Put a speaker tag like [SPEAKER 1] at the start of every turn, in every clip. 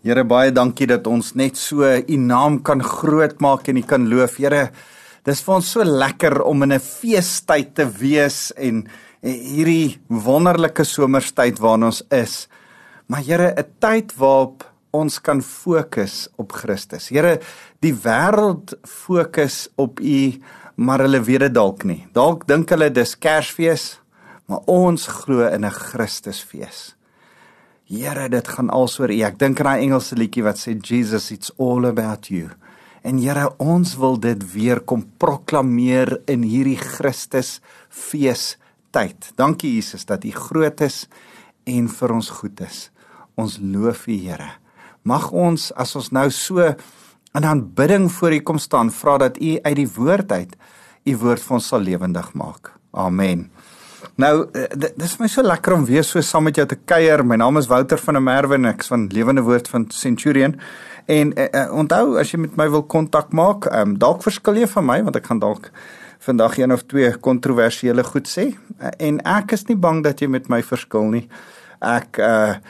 [SPEAKER 1] Here baie dankie dat ons net so u naam kan grootmaak en u kan loof. Here, dis vir ons so lekker om in 'n feestyd te wees en hierdie wonderlike somerstyd waarin ons is. Maar Here, 'n tyd waarop ons kan fokus op Christus. Here, die wêreld fokus op u, maar hulle weet dit dalk nie. Dalk dink hulle dis Kersfees, maar ons glo in 'n Christusfees. Here, dit gaan alsoor U. Ek dink aan daai Engelse liedjie wat sê Jesus it's all about you. En Here, ons wil dit weer kom proklameer in hierdie Christus feestyd. Dankie Jesus dat U groot is en vir ons goed is. Ons loof U, Here. Mag ons as ons nou so in aanbidding voor U kom staan, vra dat U uit die woord uit U woord vir ons sal lewendig maak. Amen. Nou eh, dis my so lekker om weer so saam met jou te kuier. My naam is Wouter van der Merwe en ek's van Lewende Woord van Centurion. En uh, uh, onthou as jy met my wil kontak maak, um, dalk verskil jy van my want ek gaan dalk vandag een of twee kontroversiële goed sê. Uh, en ek is nie bang dat jy met my verskil nie. Ek uh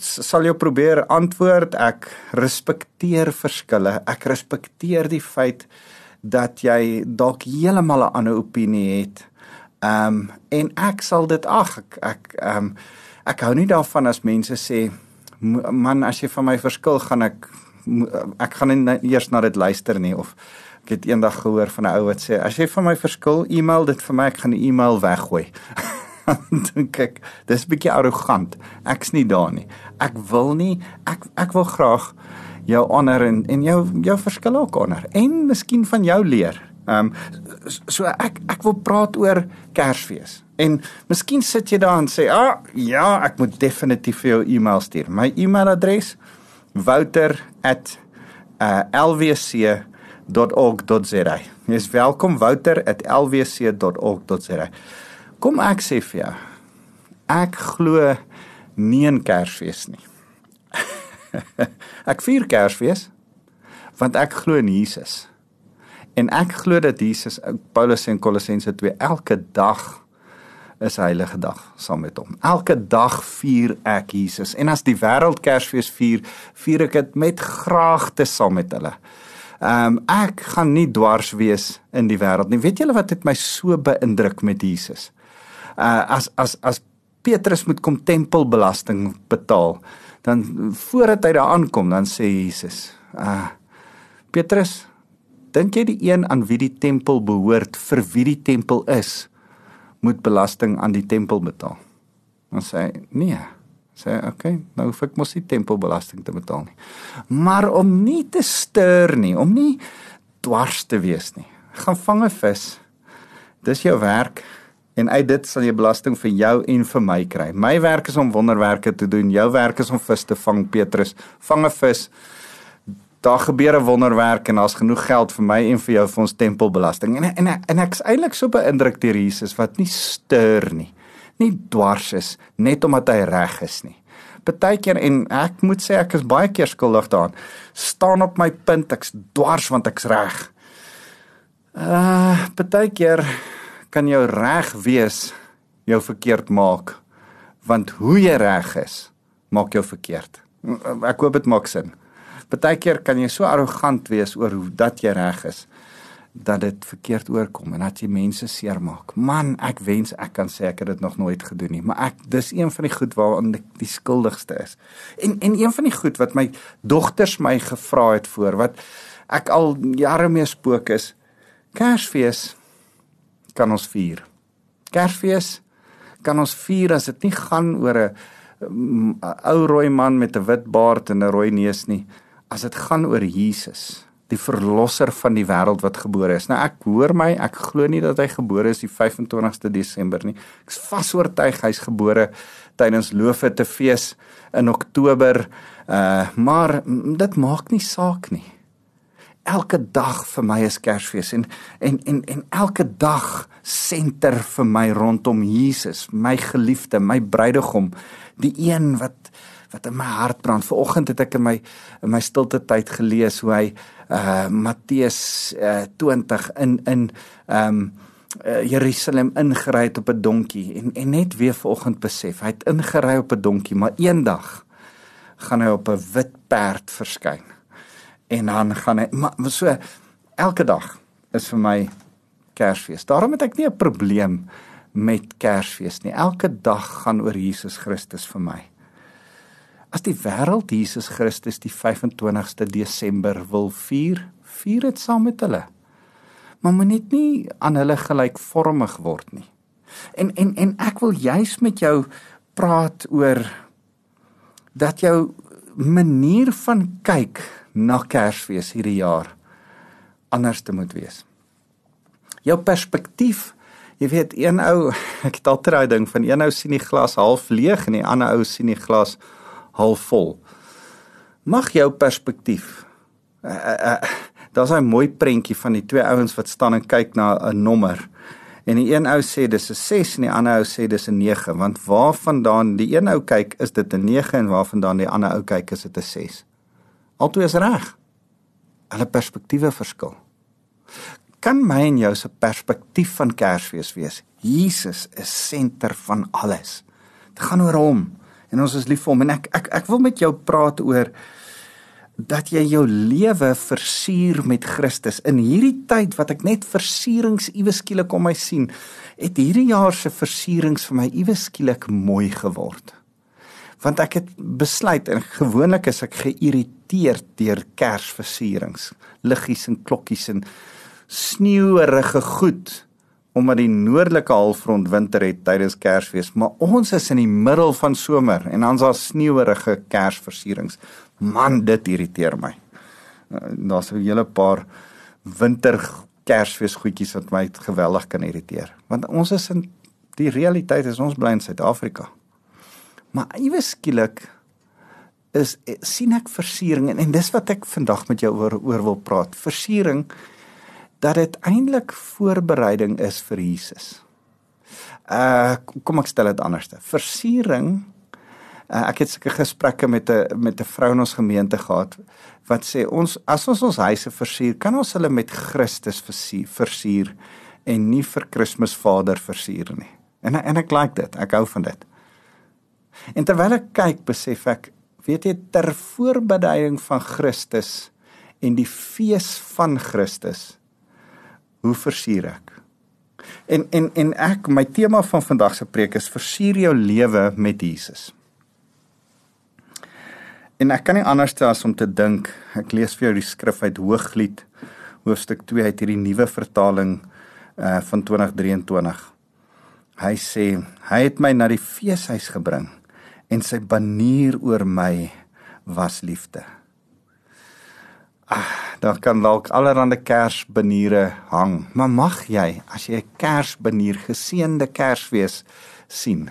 [SPEAKER 1] sal jou probeer antwoord. Ek respekteer verskille. Ek respekteer die feit dat jy dalk heeltemal 'n ander opinie het. Ehm um, en ek sal dit ag ek ek ehm um, ek hou nie daarvan as mense sê man as jy van my verskil gaan ek ek gaan nie eers na dit luister nie of ek het eendag gehoor van 'n ou wat sê as jy van my verskil e-mail dit vir my ek gaan die e-mail weggooi. dink ek dis 'n bietjie arrogant. Ek's nie daar nie. Ek wil nie ek ek wil graag jou honor en en jou jou verskil ook honor en miskien van jou leer. Ehm um, so ek ek wil praat oor Kersfees. En miskien sit jy daar en sê, "Ah, ja, ek moet definitief vir jou e-mail stuur." My e-mailadres wouter@lwc.org.za. Jy is welkom wouter@lwc.org.za. Kom ek sê vir jou. Ek glo nie in Kersfees nie. ek vier Kersfees want ek glo in Jesus. En ek glo dat Jesus Paulus sê in Kolossense 2 elke dag is heilige dag saam met hom. Elke dag vier ek Jesus en as die wêreld Kersfees vier, vier ek dit met graagte saam met hulle. Ehm um, ek gaan nie dwars wees in die wêreld nie. Weet julle wat het my so beïndruk met Jesus? Uh as as as Petrus moet kom tempelbelasting betaal, dan voordat hy daar aankom, dan sê Jesus, uh Petrus, Dink jy die een aan wie die tempel behoort, vir wie die tempel is, moet belasting aan die tempel betaal? Dan sê hy: "Nee." Sê hy: "Oké, okay, nou hoef ek mos nie tempelbelasting te betaal nie." Maar om nie te stuur nie, om nie dwars te wees nie. Gaan vang 'n vis. Dis jou werk en uit dit sal jy belasting vir jou en vir my kry. My werk is om wonderwerke te doen. Jou werk is om vis te vang, Petrus. Vang 'n vis daar gebeur 'n wonderwerk en daar's genoeg geld vir my en vir jou vir ons tempelbelasting. En en en ek's eintlik so beïndruk deur Jesus wat nie stuur nie. Nie dwars is net omdat hy reg is nie. Partykeer en ek moet sê ek is baie keer skuldig daaraan. staan op my punt, ek's dwars want ek's reg. Uh partykeer kan jou reg wees jou verkeerd maak want hoe jy reg is maak jou verkeerd. Ek hoop dit maak sin. Partykeer kan jy so arrogant wees oor hoe dat jy reg is dat dit verkeerd oorkom en dat jy mense seermaak. Man, ek wens ek kan sê ek het dit nog nooit gedoen nie, maar ek dis een van die goed waaraan ek die skuldigste is. En en een van die goed wat my dogters my gevra het voor wat ek al jare mee spook is Kersfees kan ons vier. Kersfees kan ons vier as dit nie gaan oor 'n ou rooi man met 'n wit baard en 'n rooi neus nie as dit gaan oor Jesus, die verlosser van die wêreld wat gebore is. Nou ek hoor my, ek glo nie dat hy gebore is die 25ste Desember nie. Ek's vas oortuig hy's gebore tydens Loofete fees in Oktober. Uh maar dit maak nie saak nie. Elke dag vir my is Kersfees en en en en elke dag senter vir my rondom Jesus, my geliefde, my bruidegom, die een wat wat in my hart brand. Vanoggend het ek in my in my stilte tyd gelees hoe hy uh Matteus uh 20 in in um uh, Jerusalem ingery het op 'n donkie en en net weer vanoggend besef, hy het ingery op 'n donkie, maar eendag gaan hy op 'n wit perd verskyn. En dan gaan hy maar so elke dag is vir my Kersfees. Daarom het ek nie 'n probleem met Kersfees nie. Elke dag gaan oor Jesus Christus vir my. As die wêreld Jesus Christus die 25ste Desember wil vier, vier dit saam met hulle. Maar moet nie aan hulle gelykvormig word nie. En en en ek wil juis met jou praat oor dat jou manier van kyk na Kersfees hierdie jaar anders te moet wees. Jou perspektief, jy weet, een ou, ek het altyd daai ding van een ou sien die glas half leeg en die ander ou sien die glas half vol. Mag jou perspektief uh, uh, uh, Daar's 'n mooi prentjie van die twee ouens wat staan en kyk na 'n nommer. En die een ou sê dis 'n 6 en die ander ou sê dis 'n 9, want waarvandaan die een ou kyk is dit 'n 9 en waarvandaan die ander ou kyk is dit 'n 6. Altoe is reg. Hulle perspektiewe verskil. Kan my en jou se perspektief van Kersfees wees? Jesus is senter van alles. Dit gaan oor hom en ons is lief vir hom. En ek ek ek wil met jou praat oor dat jy jou lewe versier met Christus. In hierdie tyd wat ek net versierings iewes skielik om my sien het hierdie jaar se versierings vir my iewes skielik mooi geword. Want ek het besluit en gewoonlik is ek geïrriteerd deur kersversierings liggies en klokkies en sneeuerige goed omdat die noordelike halfrond winter het tydens Kersfees, maar ons is in die middel van somer en dan's daar sneeuerige Kersversierings. Man, dit irriteer my. Uh, daar's 'n hele paar winter Kersfees goedjies wat my geweldig kan irriteer. Want ons is in die realiteit is ons bly in Suid-Afrika. Maar iewes skielik is sien ek versiering en, en dis wat ek vandag met jou oor oor wil praat. Versiering dat dit eintlik voorbereiding is vir Jesus. Uh kom ek stel dit anderste. Versiering uh, ek het sulke gesprekke met 'n met 'n vrou in ons gemeente gehad wat sê ons as ons ons huise versier, kan ons hulle met Christus versier, versier en nie vir Kersvader versier nie. En en ek like dit. Ek hou van dit. En terwyl ek kyk, besef ek, weet jy ter voorbereiding van Christus en die fees van Christus hoe versier ek? En en en ek my tema van vandag se preek is versier jou lewe met Jesus. En ek kan nie anders as om te dink, ek lees vir jou die skrif uit Hooglied hoofstuk 2 uit hierdie nuwe vertaling uh van 2023. Hy sê, hy het my na die feeshuis gebring en sy banier oor my was liefde. Ah, daar kan dalk allerlei kersbaniere hang, maar mag jy as jy 'n kersbanier geseënde Kersfees sien,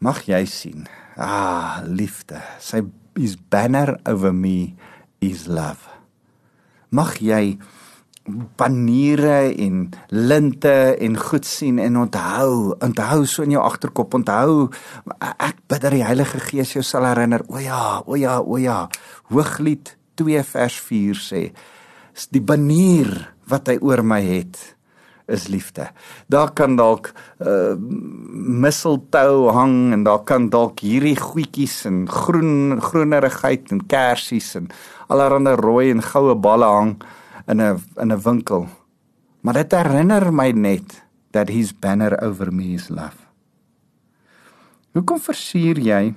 [SPEAKER 1] mag jy sien, ah, liefde. Sy is banner over me is love. Mag jy paniere en linte en goed sien en onthou, onthou so in jou agterkop, onthou ek bid dat die Heilige Gees jou sal herinner. O ja, o ja, o ja. Hooglied 2 vers 4 sê die banier wat hy oor my het is liefde. Daar kan dalk uh misseltou hang en daar kan dalk hierdie goedjies en groen groenerigheid en kersies en allerlei rooi en goue balle hang in 'n in 'n winkel. Maar dit herinner my net that his banner over me is love. Hoekom versier jy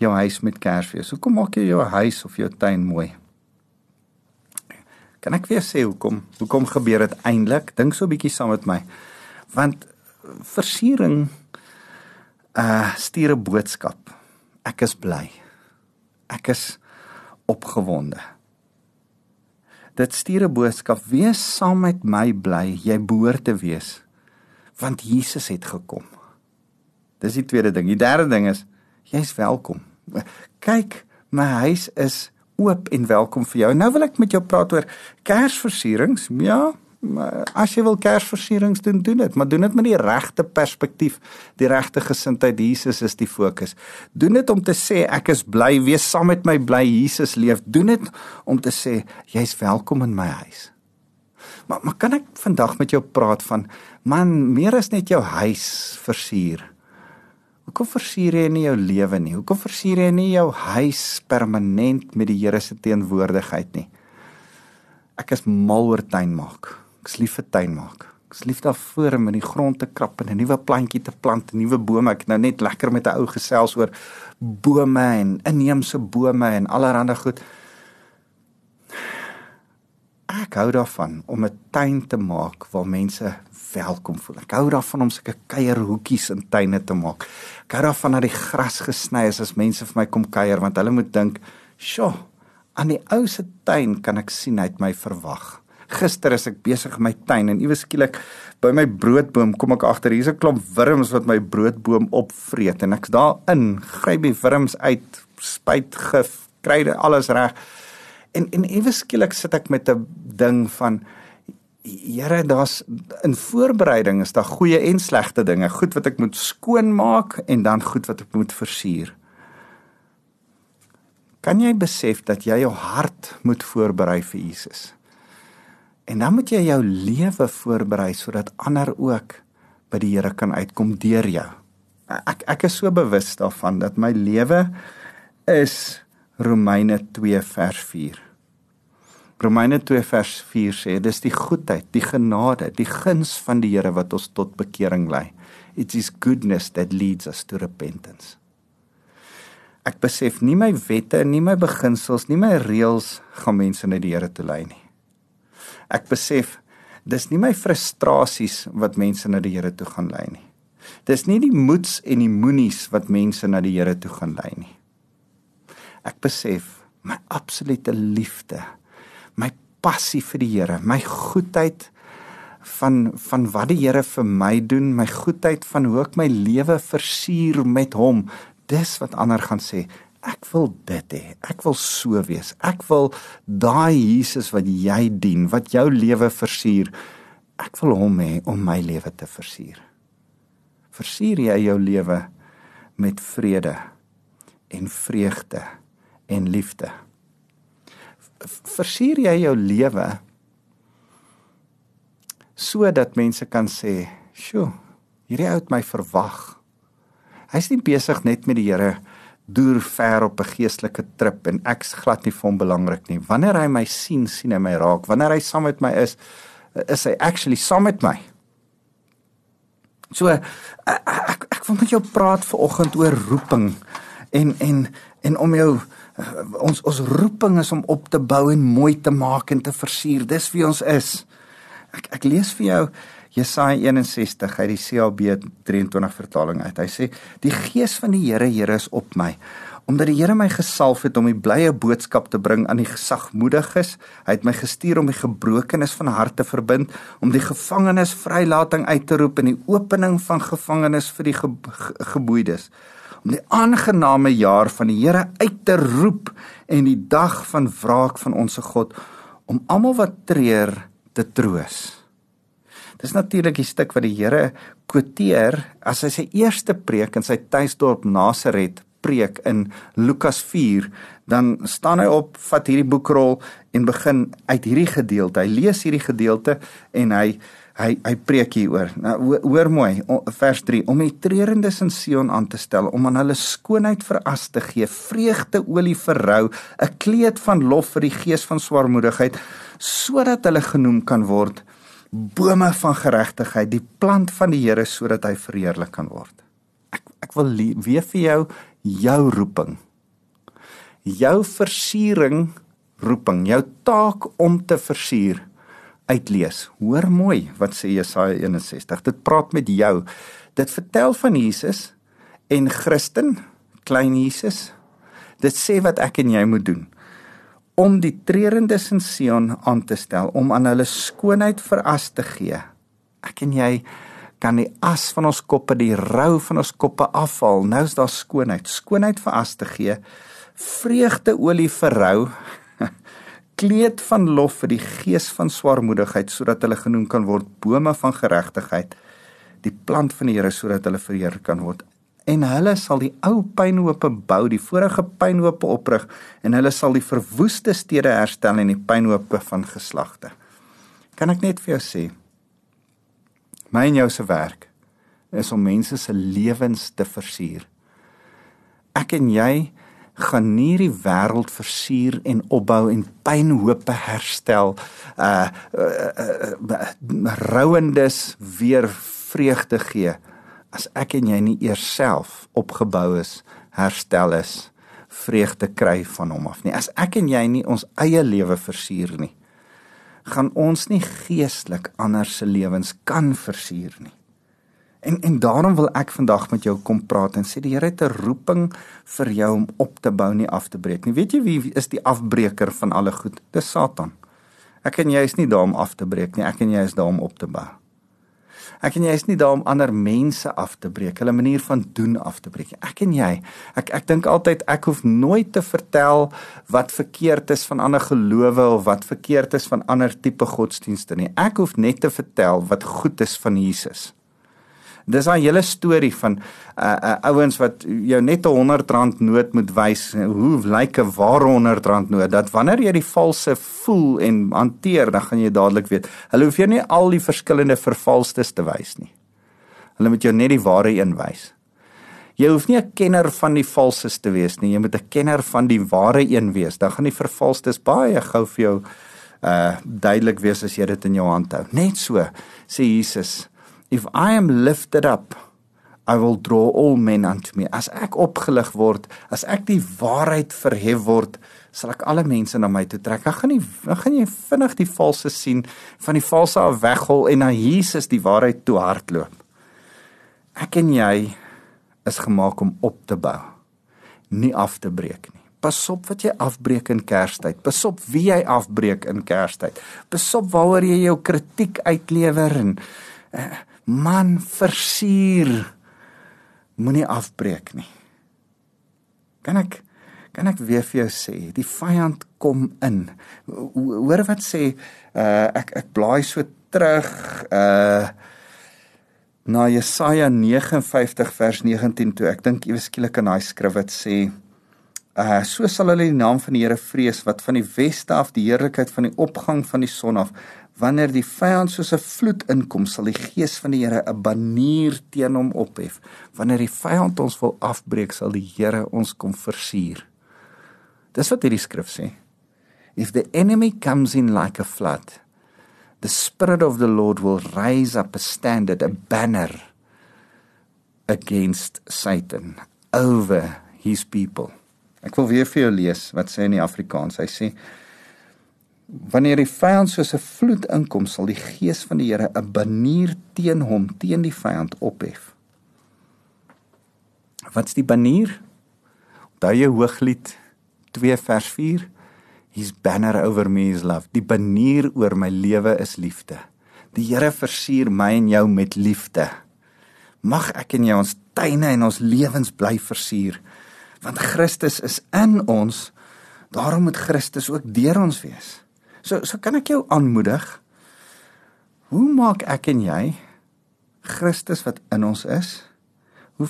[SPEAKER 1] jou huis met Kersfees. Hoekom maak jy jou huis of jou tuin mooi? Kan ek weer sê hoekom? Hoekom gebeur dit eintlik? Dink so 'n bietjie saam met my. Want versiering uh stuur 'n boodskap. Ek is bly. Ek is opgewonde. Dit stuur 'n boodskap: wees saam met my bly. Jy behoort te wees want Jesus het gekom. Dis die tweede ding. Die derde ding is jy's welkom kyk, my huis is oop en welkom vir jou. Nou wil ek met jou praat oor Kersversierings. Ja, as jy wil Kersversierings doen, doen dit, maar doen dit met die regte perspektief, die regte gesindheid. Jesus is die fokus. Doen dit om te sê ek is bly, wees saam met my bly Jesus leef. Doen dit om te sê jy's welkom in my huis. Maar maar kan ek vandag met jou praat van man, meer as net jou huis versier? Hoekom versier jy nie jou lewe nie? Hoekom versier jy nie jou huis permanent met die Here se teenwoordigheid nie? Ek is mal oor tuin maak. Ek's lief vir tuin maak. Ek's lief daarvoor om in die grond te krap en 'n nuwe plantjie te plant, 'n nuwe bome. Ek nou net lekker met 'n ou gesels oor bome en inheemse bome en allerlei goed. Ek hou daarvan om 'n tuin te maak waar mense welkom voel. Ek hou daarvan om sulke kuierhoekies in tuine te maak. Ek hou daarvan dat die gras gesny is as mense vir my kom kuier want hulle moet dink, "Sjoe, aan die ou se tuin kan ek sien hy het my verwag." Gister is ek besig in my tuin en iewes skielik by my broodboom kom ek agter hier's 'n klomp wurms wat my broodboom opvreet en ek's daarin, gryp die wurms uit, spuit gif, kry dit alles reg. En en ewe skielik sit ek met 'n ding van Here, daar's in voorbereiding is daar goeie en slegte dinge, goed wat ek moet skoonmaak en dan goed wat ek moet versier. Kan jy besef dat jy jou hart moet voorberei vir Jesus? En dan moet jy jou lewe voorberei sodat ander ook by die Here kan uitkom deur jou. Ek ek is so bewus daarvan dat my lewe is Romeine 2 vers 4. Romeine 2 vers 4 sê dis die goedheid, die genade, die guns van die Here wat ons tot bekering lei. It is goodness that leads us to repentance. Ek besef nie my wette, nie my beginsels, nie my reëls gaan mense na die Here toe lei nie. Ek besef dis nie my frustrasies wat mense na die Here toe gaan lei nie. Dis nie die moeds en die moenies wat mense na die Here toe gaan lei nie ek besef my absolute liefde, my passie vir die Here, my goedheid van van wat die Here vir my doen, my goedheid van hoe ek my lewe versier met hom. Dis wat ander gaan sê. Ek wil dit hê. Ek wil so wees. Ek wil daai Jesus wat jy dien, wat jou lewe versier. Ek wil hom hê om my lewe te versier. Versier jy jou lewe met vrede en vreugde en liefde. Versier jy jou lewe sodat mense kan sê, "Sjoe, hierdie ou het my verwag." Hy's nie besig net met die Here deur ver op 'n geestelike trip en ek's glad nie vir hom belangrik nie. Wanneer hy my sien, sien hy my raak. Wanneer hy saam met my is, is hy actually saam met my. So ek ek, ek wil met jou praat vanoggend oor roeping en en en om jou ons ons roeping is om op te bou en mooi te maak en te versier. Dis wie ons is. Ek ek lees vir jou Jesaja 61 uit die CLB 23 vertaling uit. Hy sê: "Die gees van die Here Here is op my, omdat die Here my gesalf het om die blye boodskap te bring aan die gesagmoediges. Hy het my gestuur om die gebrokenes van hart te verbind, om die gevangenes vrylating uit te roep en die opening van gevangenes vir die ge ge geboeides." Om die aangename jaar van die Here uit te roep en die dag van wraak van ons God om almal wat treur te troos. Dis natuurlik die stuk wat die Here quoteer as hy sy eerste preek in sy tuisdorp Nasaret preek in Lukas 4, dan staan hy op, vat hierdie boekrol en begin uit hierdie gedeelte. Hy lees hierdie gedeelte en hy hy hy preek hieroor. Nou hoor mooi, vers 3 om die treurendes in Sion aan te stel om aan hulle skoonheid veras te gee, vreugdeolie vir rou, 'n kleed van lof vir die gees van swaarmoedigheid, sodat hulle genoem kan word bome van geregtigheid, die plant van die Here sodat hy verheerlik kan word. Ek ek wil weer vir jou jou roeping. Jou versiering roeping, jou taak om te versier uitlees. Hoor mooi wat sê Jesaja 61. Dit praat met jou. Dit vertel van Jesus en Christen, klein Jesus. Dit sê wat ek en jy moet doen om die treurendes in Sion aan te stel, om aan hulle skoonheid veras te gee. Ek en jy kan die as van ons koppe, die rou van ons koppe afhaal. Nou is daar skoonheid, skoonheid veras te gee. Vreugdeolie vir rou kleed van lof vir die gees van swaarmoedigheid sodat hulle genoem kan word bome van geregtigheid die plant van die Here sodat hulle verheer kan word en hulle sal die ou pynhope bou die vorige pynhope oprig en hulle sal die verwoeste stede herstel en die pynhope van geslagte kan ek net vir jou sê my en jou se werk is om mense se lewens te versier. Ek en jy gaan nie die wêreld versier en opbou en pynhope herstel uh, uh, uh, uh rouendes weer vreugde gee as ek en jy nie eers self opgebou is herstel is vreugde kry van hom af nie. As ek en jy nie ons eie lewe versier nie gaan ons nie geestelik ander se lewens kan versier nie En en daarom wil ek vandag met jou kom praat en sê die Here het 'n roeping vir jou om op te bou nie af te breek nie. Weet jy wie is die afbreker van alle goed? Dis Satan. Ek en jy is nie daar om af te breek nie. Ek en jy is daar om op te bou. Ek en jy is nie daar om ander mense af te breek, hulle manier van doen af te breek. Ek en jy, ek ek dink altyd ek hoef nooit te vertel wat verkeerd is van ander gelowe of wat verkeerd is van ander tipe godsdienste nie. Ek hoef net te vertel wat goed is van Jesus. Dis 'n hele storie van uh, uh ouens wat jou net 'n 100 rand noot moet wys hoe lyk 'n ware 100 rand noot dat wanneer jy die valse voel en hanteer dan gaan jy dadelik weet. Hulle hoef jou nie al die verskillende vervalstes te wys nie. Hulle moet jou net die ware een wys. Jy hoef nie 'n kenner van die valses te wees nie, jy moet 'n kenner van die ware een wees. Dan gaan die vervalstes baie gou vir jou uh duidelik wees as jy dit in jou hand hou. Net so sê Jesus If I am lifted up, I will draw all men unto me. As ek opgelig word, as ek die waarheid verhef word, sal ek alle mense na my toe trek. Dan gaan nie dan gaan jy vinnig die valse sien, van die valse af weghol en na Jesus die waarheid toe hardloop. Ek en jy is gemaak om op te bou, nie af te breek nie. Pas op wat jy afbreek in Kerstyd. Pas op wie jy afbreek in Kerstyd. Pas op waaroor jy jou kritiek uitlewer en man versier moenie afbreek nie. Kan ek kan ek weer vir jou sê, die vyand kom in. Hoor wat sê uh ek ek blaai so terug uh na Jesaja 59 vers 19 toe. Ek dink ewe skielik in daai skrif wat sê uh so sal hulle die naam van die Here vrees wat van die weste af die heerlikheid van die opgang van die son af Wanneer die vyand soos 'n vloed inkom, sal die gees van die Here 'n banier teen hom ophef. Wanneer die vyand ons wil afbreek, sal die Here ons kom versier. Dis wat hierdie skrif sê. If the enemy comes in like a flood, the spirit of the Lord will raise up a standard, a banner against Satan over his people. Ek wil weer vir jou lees wat sê in die Afrikaans. Hy sê Wanneer die vyand soos 'n vloed inkom, sal die gees van die Here 'n banier teen hom, teen die vyand ophef. Wat's die banier? Onthou jy Hooglied 2 vers 4? His banner over me is love. Die banier oor my lewe is liefde. Die Here versier my en jou met liefde. Mag ek en jy ons tuine en ons lewens bly versier, want Christus is in ons. Daarom moet Christus ook deur ons wees. So so kan ek jou aanmoedig. Hoe maak ek en jy Christus wat in ons is? Hoe,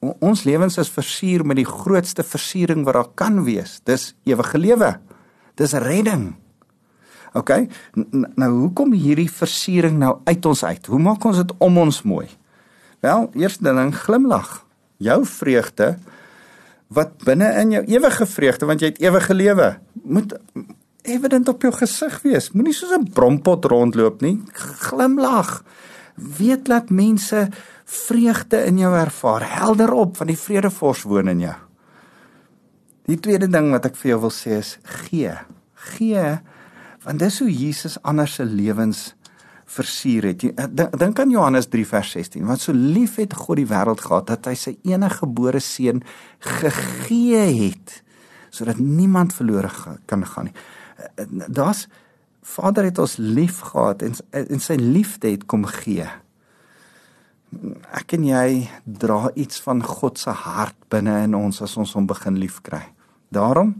[SPEAKER 1] hoe ons lewens is versier met die grootste versiering wat daar kan wees. Dis ewige lewe. Dis redding. OK? N nou hoekom hierdie versiering nou uit ons uit? Hoe maak ons dit om ons mooi? Wel, eerste ding, glimlag. Jou vreugde wat binne in jou ewige vreugde want jy het ewige lewe moet evident op jou gesig wees. Moenie soos 'n brompot rondloop nie. Glimlag. Weet dat mense vreugde in jou ervaar. Helder op van die vredevors woon in jou. Die tweede ding wat ek vir jou wil sê is gee. Gee want dis hoe Jesus anders se lewens versier het. Dink aan Johannes 3 vers 16. Want so lief het God die wêreld gehad dat hy sy enige gebore seun gegee het sodat niemand verlore kan gaan nie daar's Vader het ons lief gehad en en sy liefde het kom gee. Ek en jy dra iets van God se hart binne in ons as ons hom begin liefkry. Daarom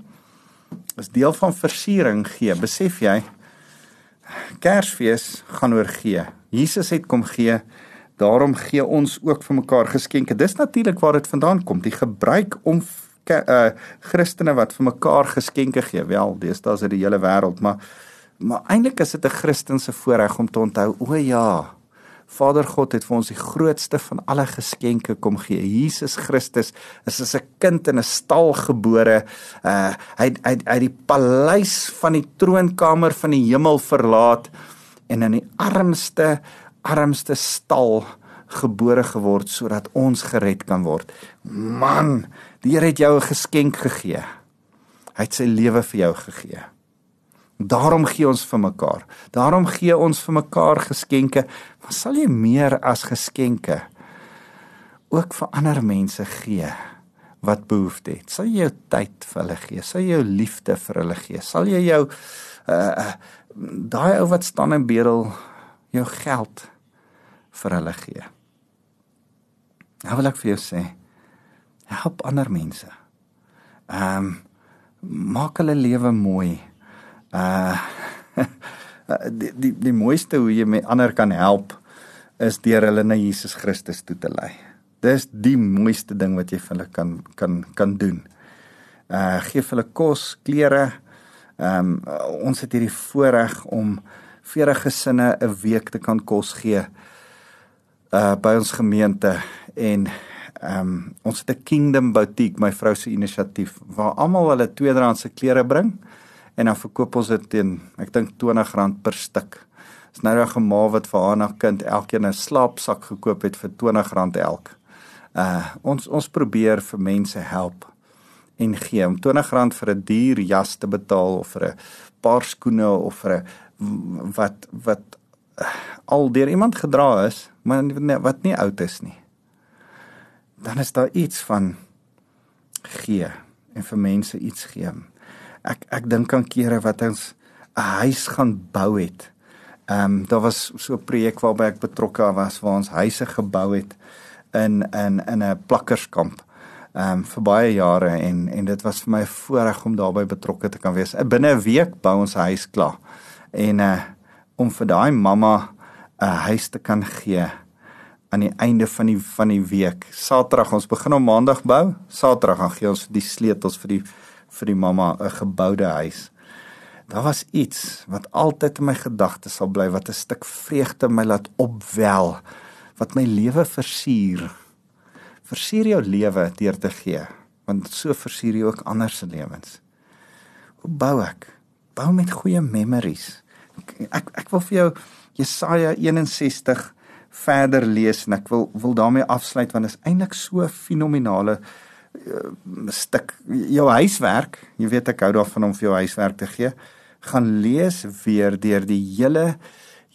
[SPEAKER 1] is deel van versiering gee. Besef jy Kersfees gaan oor gee. Jesus het kom gee. Daarom gee ons ook vir mekaar geskenke. Dis natuurlik waar dit vandaan kom. Die gebruik om uh Christene wat vir mekaar geskenke gee. Wel, deesdae is dit die hele wêreld, maar maar eintlik is dit 'n Christelike voorreg om te onthou, o ja, Vader God het vir ons die grootste van alle geskenke kom gee. Jesus Christus is as 'n kind in 'n stal gebore. Uh hy hy uit die paleis van die troonkamer van die hemel verlaat en in die armste armste stal gebore geword sodat ons gered kan word. Man, die Here het jou 'n geskenk gegee. Hy het sy lewe vir jou gegee. Daarom gee ons vir mekaar. Daarom gee ons vir mekaar geskenke. Maar sal jy meer as geskenke ook vir ander mense gee wat behoefte het? Sal jy jou tyd vir hulle gee? Sal jy jou liefde vir hulle gee? Sal jy jou uh daai ou wat staan en bedel jou geld vir hulle gee? Nou wil ek vir jou sê, help ander mense. Ehm um, maak hulle lewe mooi. Uh die die die mooiste hoe jy met ander kan help is deur hulle na Jesus Christus toe te lei. Dis die mooiste ding wat jy vir hulle kan kan kan doen. Uh gee vir hulle kos, klere. Ehm um, ons het hierdie voorreg om vir gesinne 'n week te kan kos gee uh by ons gemeente en ehm um, ons het 'n Kingdom Boutique, my vrou se inisiatief waar almal hulle tweedehandse klere bring en dan verkoop ons dit teen ek dink R20 per stuk. Dis nou 'n gemaal wat vir haar na kind elkeen 'n slaapsak gekoop het vir R20 elk. Uh ons ons probeer vir mense help en gee om R20 vir 'n duur jas te betaal of vir 'n paar skoene of vir 'n wat wat uh, al deur iemand gedra is, maar wat nie oud is nie. Dan is daar iets van gee en vir mense iets gee ek ek dink aan kere wat ons 'n huis gaan bou het. Ehm um, daar was so 'n projek waarby ek betrokke was waar ons huise gebou het in in in 'n plakkerskamp ehm um, vir baie jare en en dit was vir my 'n voorreg om daarbey betrokke te kan wees. Binne 'n week bou ons huis klaar. En uh om vir daai mamma 'n huis te kan gee aan die einde van die van die week. Saterdag ons begin op maandag bou. Saterdag gaan gee ons die sleutels vir die vir die mamma 'n geboude huis. Daar was iets wat altyd in my gedagtes sal bly wat 'n stuk vreugde my laat opwel wat my lewe versier. Versier jou lewe deur te gee, want so versier jy ook ander se lewens. Hoe bou ek? Bou met goeie memories. Ek ek wil vir jou Jesaja 61 verder lees en ek wil wil daarmee afsluit want dit is eintlik so 'n fenominale uh, stuk jou huiswerk, jy weet ek hou daarvan om vir jou huiswerk te gee, gaan lees weer deur die hele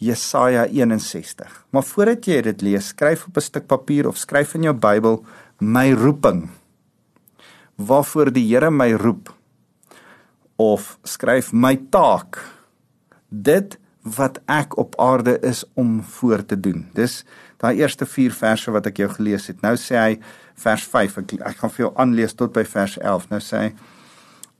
[SPEAKER 1] Jesaja 61. Maar voordat jy dit lees, skryf op 'n stuk papier of skryf in jou Bybel my roeping. Waarvoor die Here my roep of skryf my taak. Dit wat ek op aarde is om voor te doen. Dis daai eerste 4 verse wat ek jou gelees het. Nou sê hy vers 5. Ek, ek gaan vir jou aanlees tot by vers 11. Nou sê hy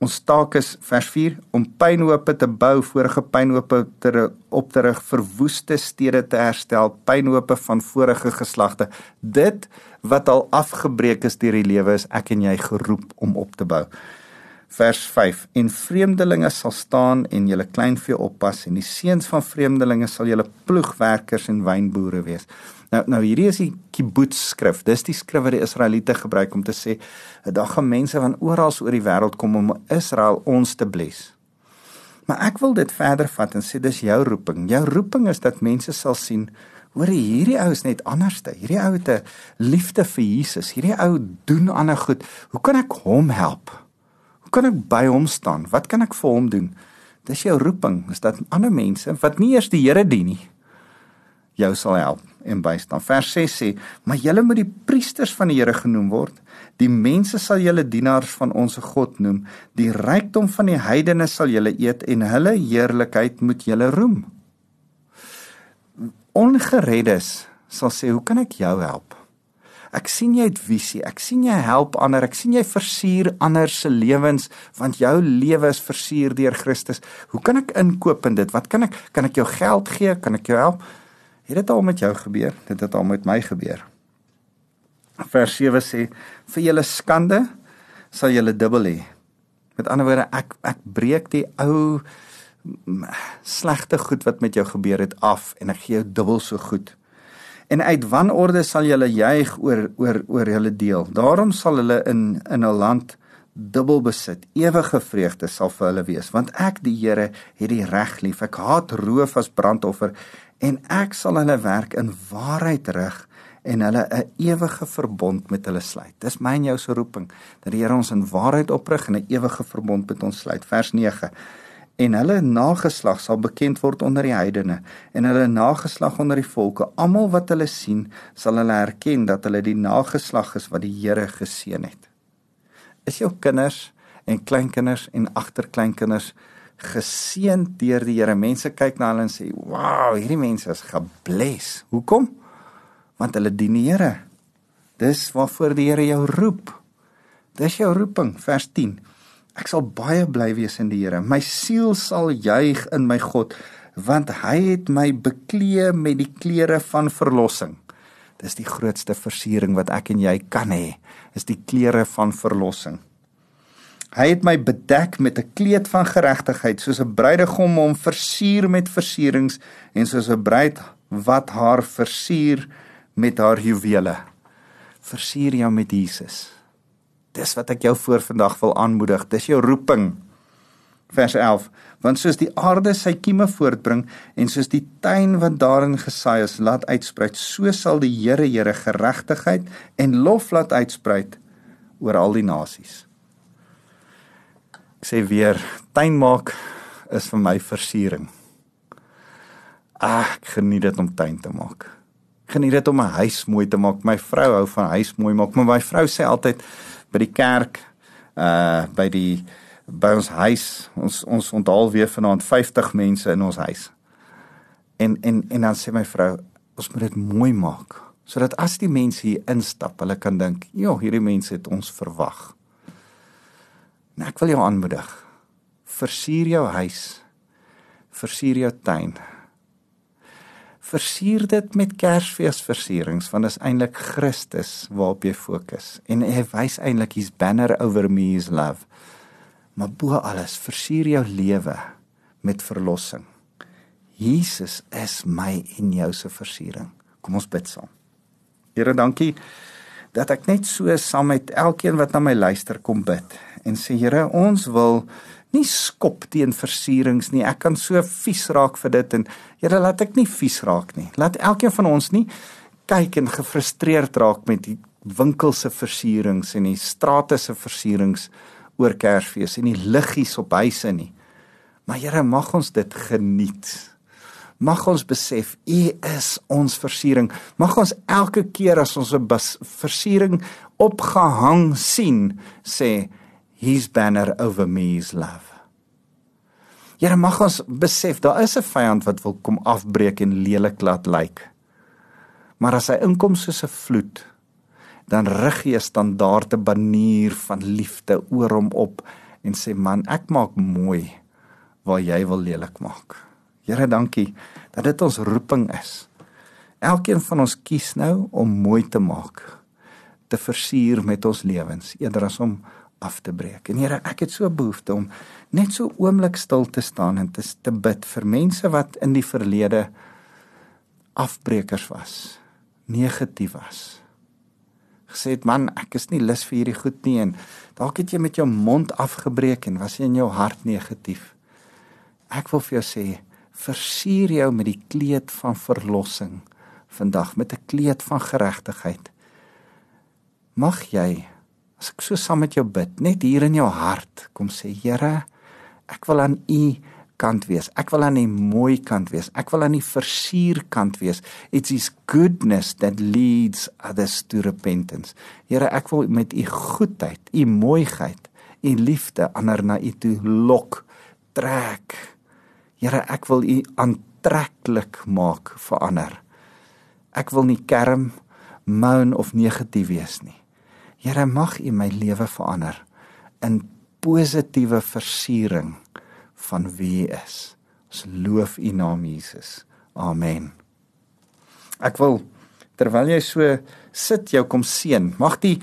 [SPEAKER 1] ons taak is vers 4 om pynhope te bou, vorige pynhope te op te rig, verwoeste stede te herstel, pynhope van vorige geslagte. Dit wat al afgebreek is deur die lewe is ek en jy geroep om op te bou. Vers 5 en vreemdelinge sal staan en julle kleinvee oppas en die seuns van vreemdelinge sal julle ploegwerkers en wynboere wees. Nou nou hierdie is die kibbutz skrif. Dis die skrif wat die Israeliete gebruik om te sê daar gaan mense van oral oor die wêreld kom om Israel ons te bless. Maar ek wil dit verder vat en sê dis jou roeping. Jou roeping is dat mense sal sien hoor hierdie ou is net anderste. Hierdie ou het 'n liefde vir Jesus. Hierdie ou doen ander goed. Hoe kan ek hom help? Kan ek by hom staan? Wat kan ek vir hom doen? Dis jou roeping. Is dat ander mense wat nie eers die Here dien nie, jou sal help en bystaan. Vers 6 sê: "Maar julle moet die priesters van die Here genoem word. Die mense sal julle dienaars van ons God noem. Die rykdom van die heidene sal julle eet en hulle heerlikheid moet julle roem." Ongereddes sal sê: "Hoe kan ek jou help?" Ek sien jy het visie. Ek sien jy help ander. Ek sien jy versier ander se lewens want jou lewe is versier deur Christus. Hoe kan ek inkoop in dit? Wat kan ek kan ek jou geld gee? Kan ek jou help? Het dit al met jou gebeur? Dit het al met my gebeur. Vers 7 sê: "Vir julle skande sal julle dubbel hê." Met ander woorde, ek ek breek die ou slegte goed wat met jou gebeur het af en ek gee jou dubbel so goed. En uit wanorde sal julle juig oor oor oor julle deel. Daarom sal hulle in in 'n land dubbel besit. Ewige vreugde sal vir hulle wees, want ek die Here het die reg lief. Ek haat roof as brandoffer en ek sal hulle werk in waarheid rig en hulle 'n ewige verbond met hulle sluit. Dis my en jou se roeping dat die Here ons in waarheid oprig en 'n ewige verbond met ons sluit. Vers 9. En hulle nageslag sal bekend word onder die heidene en hulle nageslag onder die volke. Almal wat hulle sien, sal hulle herken dat hulle die nageslag is wat die Here geseën het. Is jou kinders en kleinkinders en agterkleinkinders geseën deur die Here? Mense kyk na hulle en sê, "Wow, hierdie mense is gebless." Hoekom? want hulle dien die Here. Dis waarvoor die Here jou roep. Dis jou roeping, vers 10. Ek sal baie bly wees in die Here. My siel sal juig in my God, want hy het my beklee met die klere van verlossing. Dis die grootste versiering wat ek en jy kan hê, is die klere van verlossing. Hy het my bedek met 'n kleed van geregtigheid, soos 'n bruidegom hom versier met versierings en soos 'n bruid wat haar versier met haar juwele. Versier jou met Jesus. Dis wat ek jou voor vandag wil aanmoedig. Dis jou roeping. Vers 11. Want soos die aarde sy kieme voortbring en soos die tuin wat daarin gesaai is laat uitspruit, so sal die Here Here geregtigheid en lof laat uitspruit oor al die nasies. Ek sê weer, tuin maak is vir my versiering. Ag, ek geniet dit om tuin te maak geniet dit om 'n huis mooi te maak. My vrou hou van huis mooi maak, maar my vrou sê altyd by die kerk uh by die by ons huis, ons ons onthaal weer vanaand 50 mense in ons huis. En en en dan sê my vrou, ons moet dit mooi maak sodat as die mense hier instap, hulle kan dink, "Ja, hierdie mense het ons verwag." Nou ek wil jou aanmoedig. Versier jou huis. Versier jou tuin versier dit met Kersfeesversierings want dit is eintlik Christus waarop jy fokus en hy wys eintlik his banner over me is love. Maar bo alles versier jou lewe met verlossing. Jesus is my en jou se versiering. Kom ons bid saam. Here dankie dat ek net so saam met elkeen wat na my luister kom bid en sê Here ons wil nie skop teen versierings nie. Ek kan so vies raak vir dit en Here laat ek nie vies raak nie. Laat elkeen van ons nie kyk en gefrustreerd raak met die winkel se versierings en die strate se versierings oor Kersfees en die liggies op huise nie. Maar Here mag ons dit geniet. Mag ons besef U is ons versiering. Mag ons elke keer as ons 'n versiering opgehang sien sê his banner over me is love. Here mag ons besef daar is 'n vyand wat wil kom afbreek en lelik laat lyk. Maar as hy inkom soos 'n vloed, dan rig hy 'n standaarde banier van liefde oor hom op en sê man, ek maak mooi waar jy wil lelik maak. Here, dankie dat dit ons roeping is. Elkeen van ons kies nou om mooi te maak, te versier met ons lewens eerder as om af te breek. En Here, ek het so behoefte om net so oomblik stil te staan en te, te bid vir mense wat in die verlede afbreekers was, negatief was. Gesê het man, ek is nie lus vir hierdie goed nie en dalk het jy met jou mond afgebreek en was jy in jou hart negatief. Ek wil vir jou sê, versier jou met die kleed van verlossing vandag met 'n kleed van geregtigheid. Mag jy as ek so saam met jou bid, net hier in jou hart kom sê Here, ek wil aan U kant wees. Ek wil aan die mooi kant wees. Ek wil aan die versier kant wees. It's his goodness that leads others to repentance. Here, ek wil met u goedheid, u mooiheid, u liefde ander na u toe lok, trek. Here, ek wil u aantreklik maak vir ander. Ek wil nie kerm, moan of negatief wees nie. Here mag U my lewe verander in positiewe versiering van wie U is. Ons loof U naam Jesus. Amen. Ek wil terwyl jy so sit jou kom seën. Mag die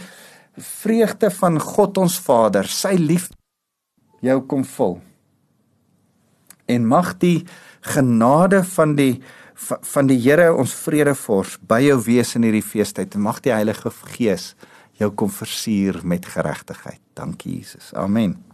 [SPEAKER 1] vreugde van God ons Vader, sy liefde jou kom vul. En mag die genade van die van die Here ons vredevors by jou wees in hierdie feestyd en mag die Heilige Gees jou kom versier met geregtigheid. Dankie Jesus. Amen.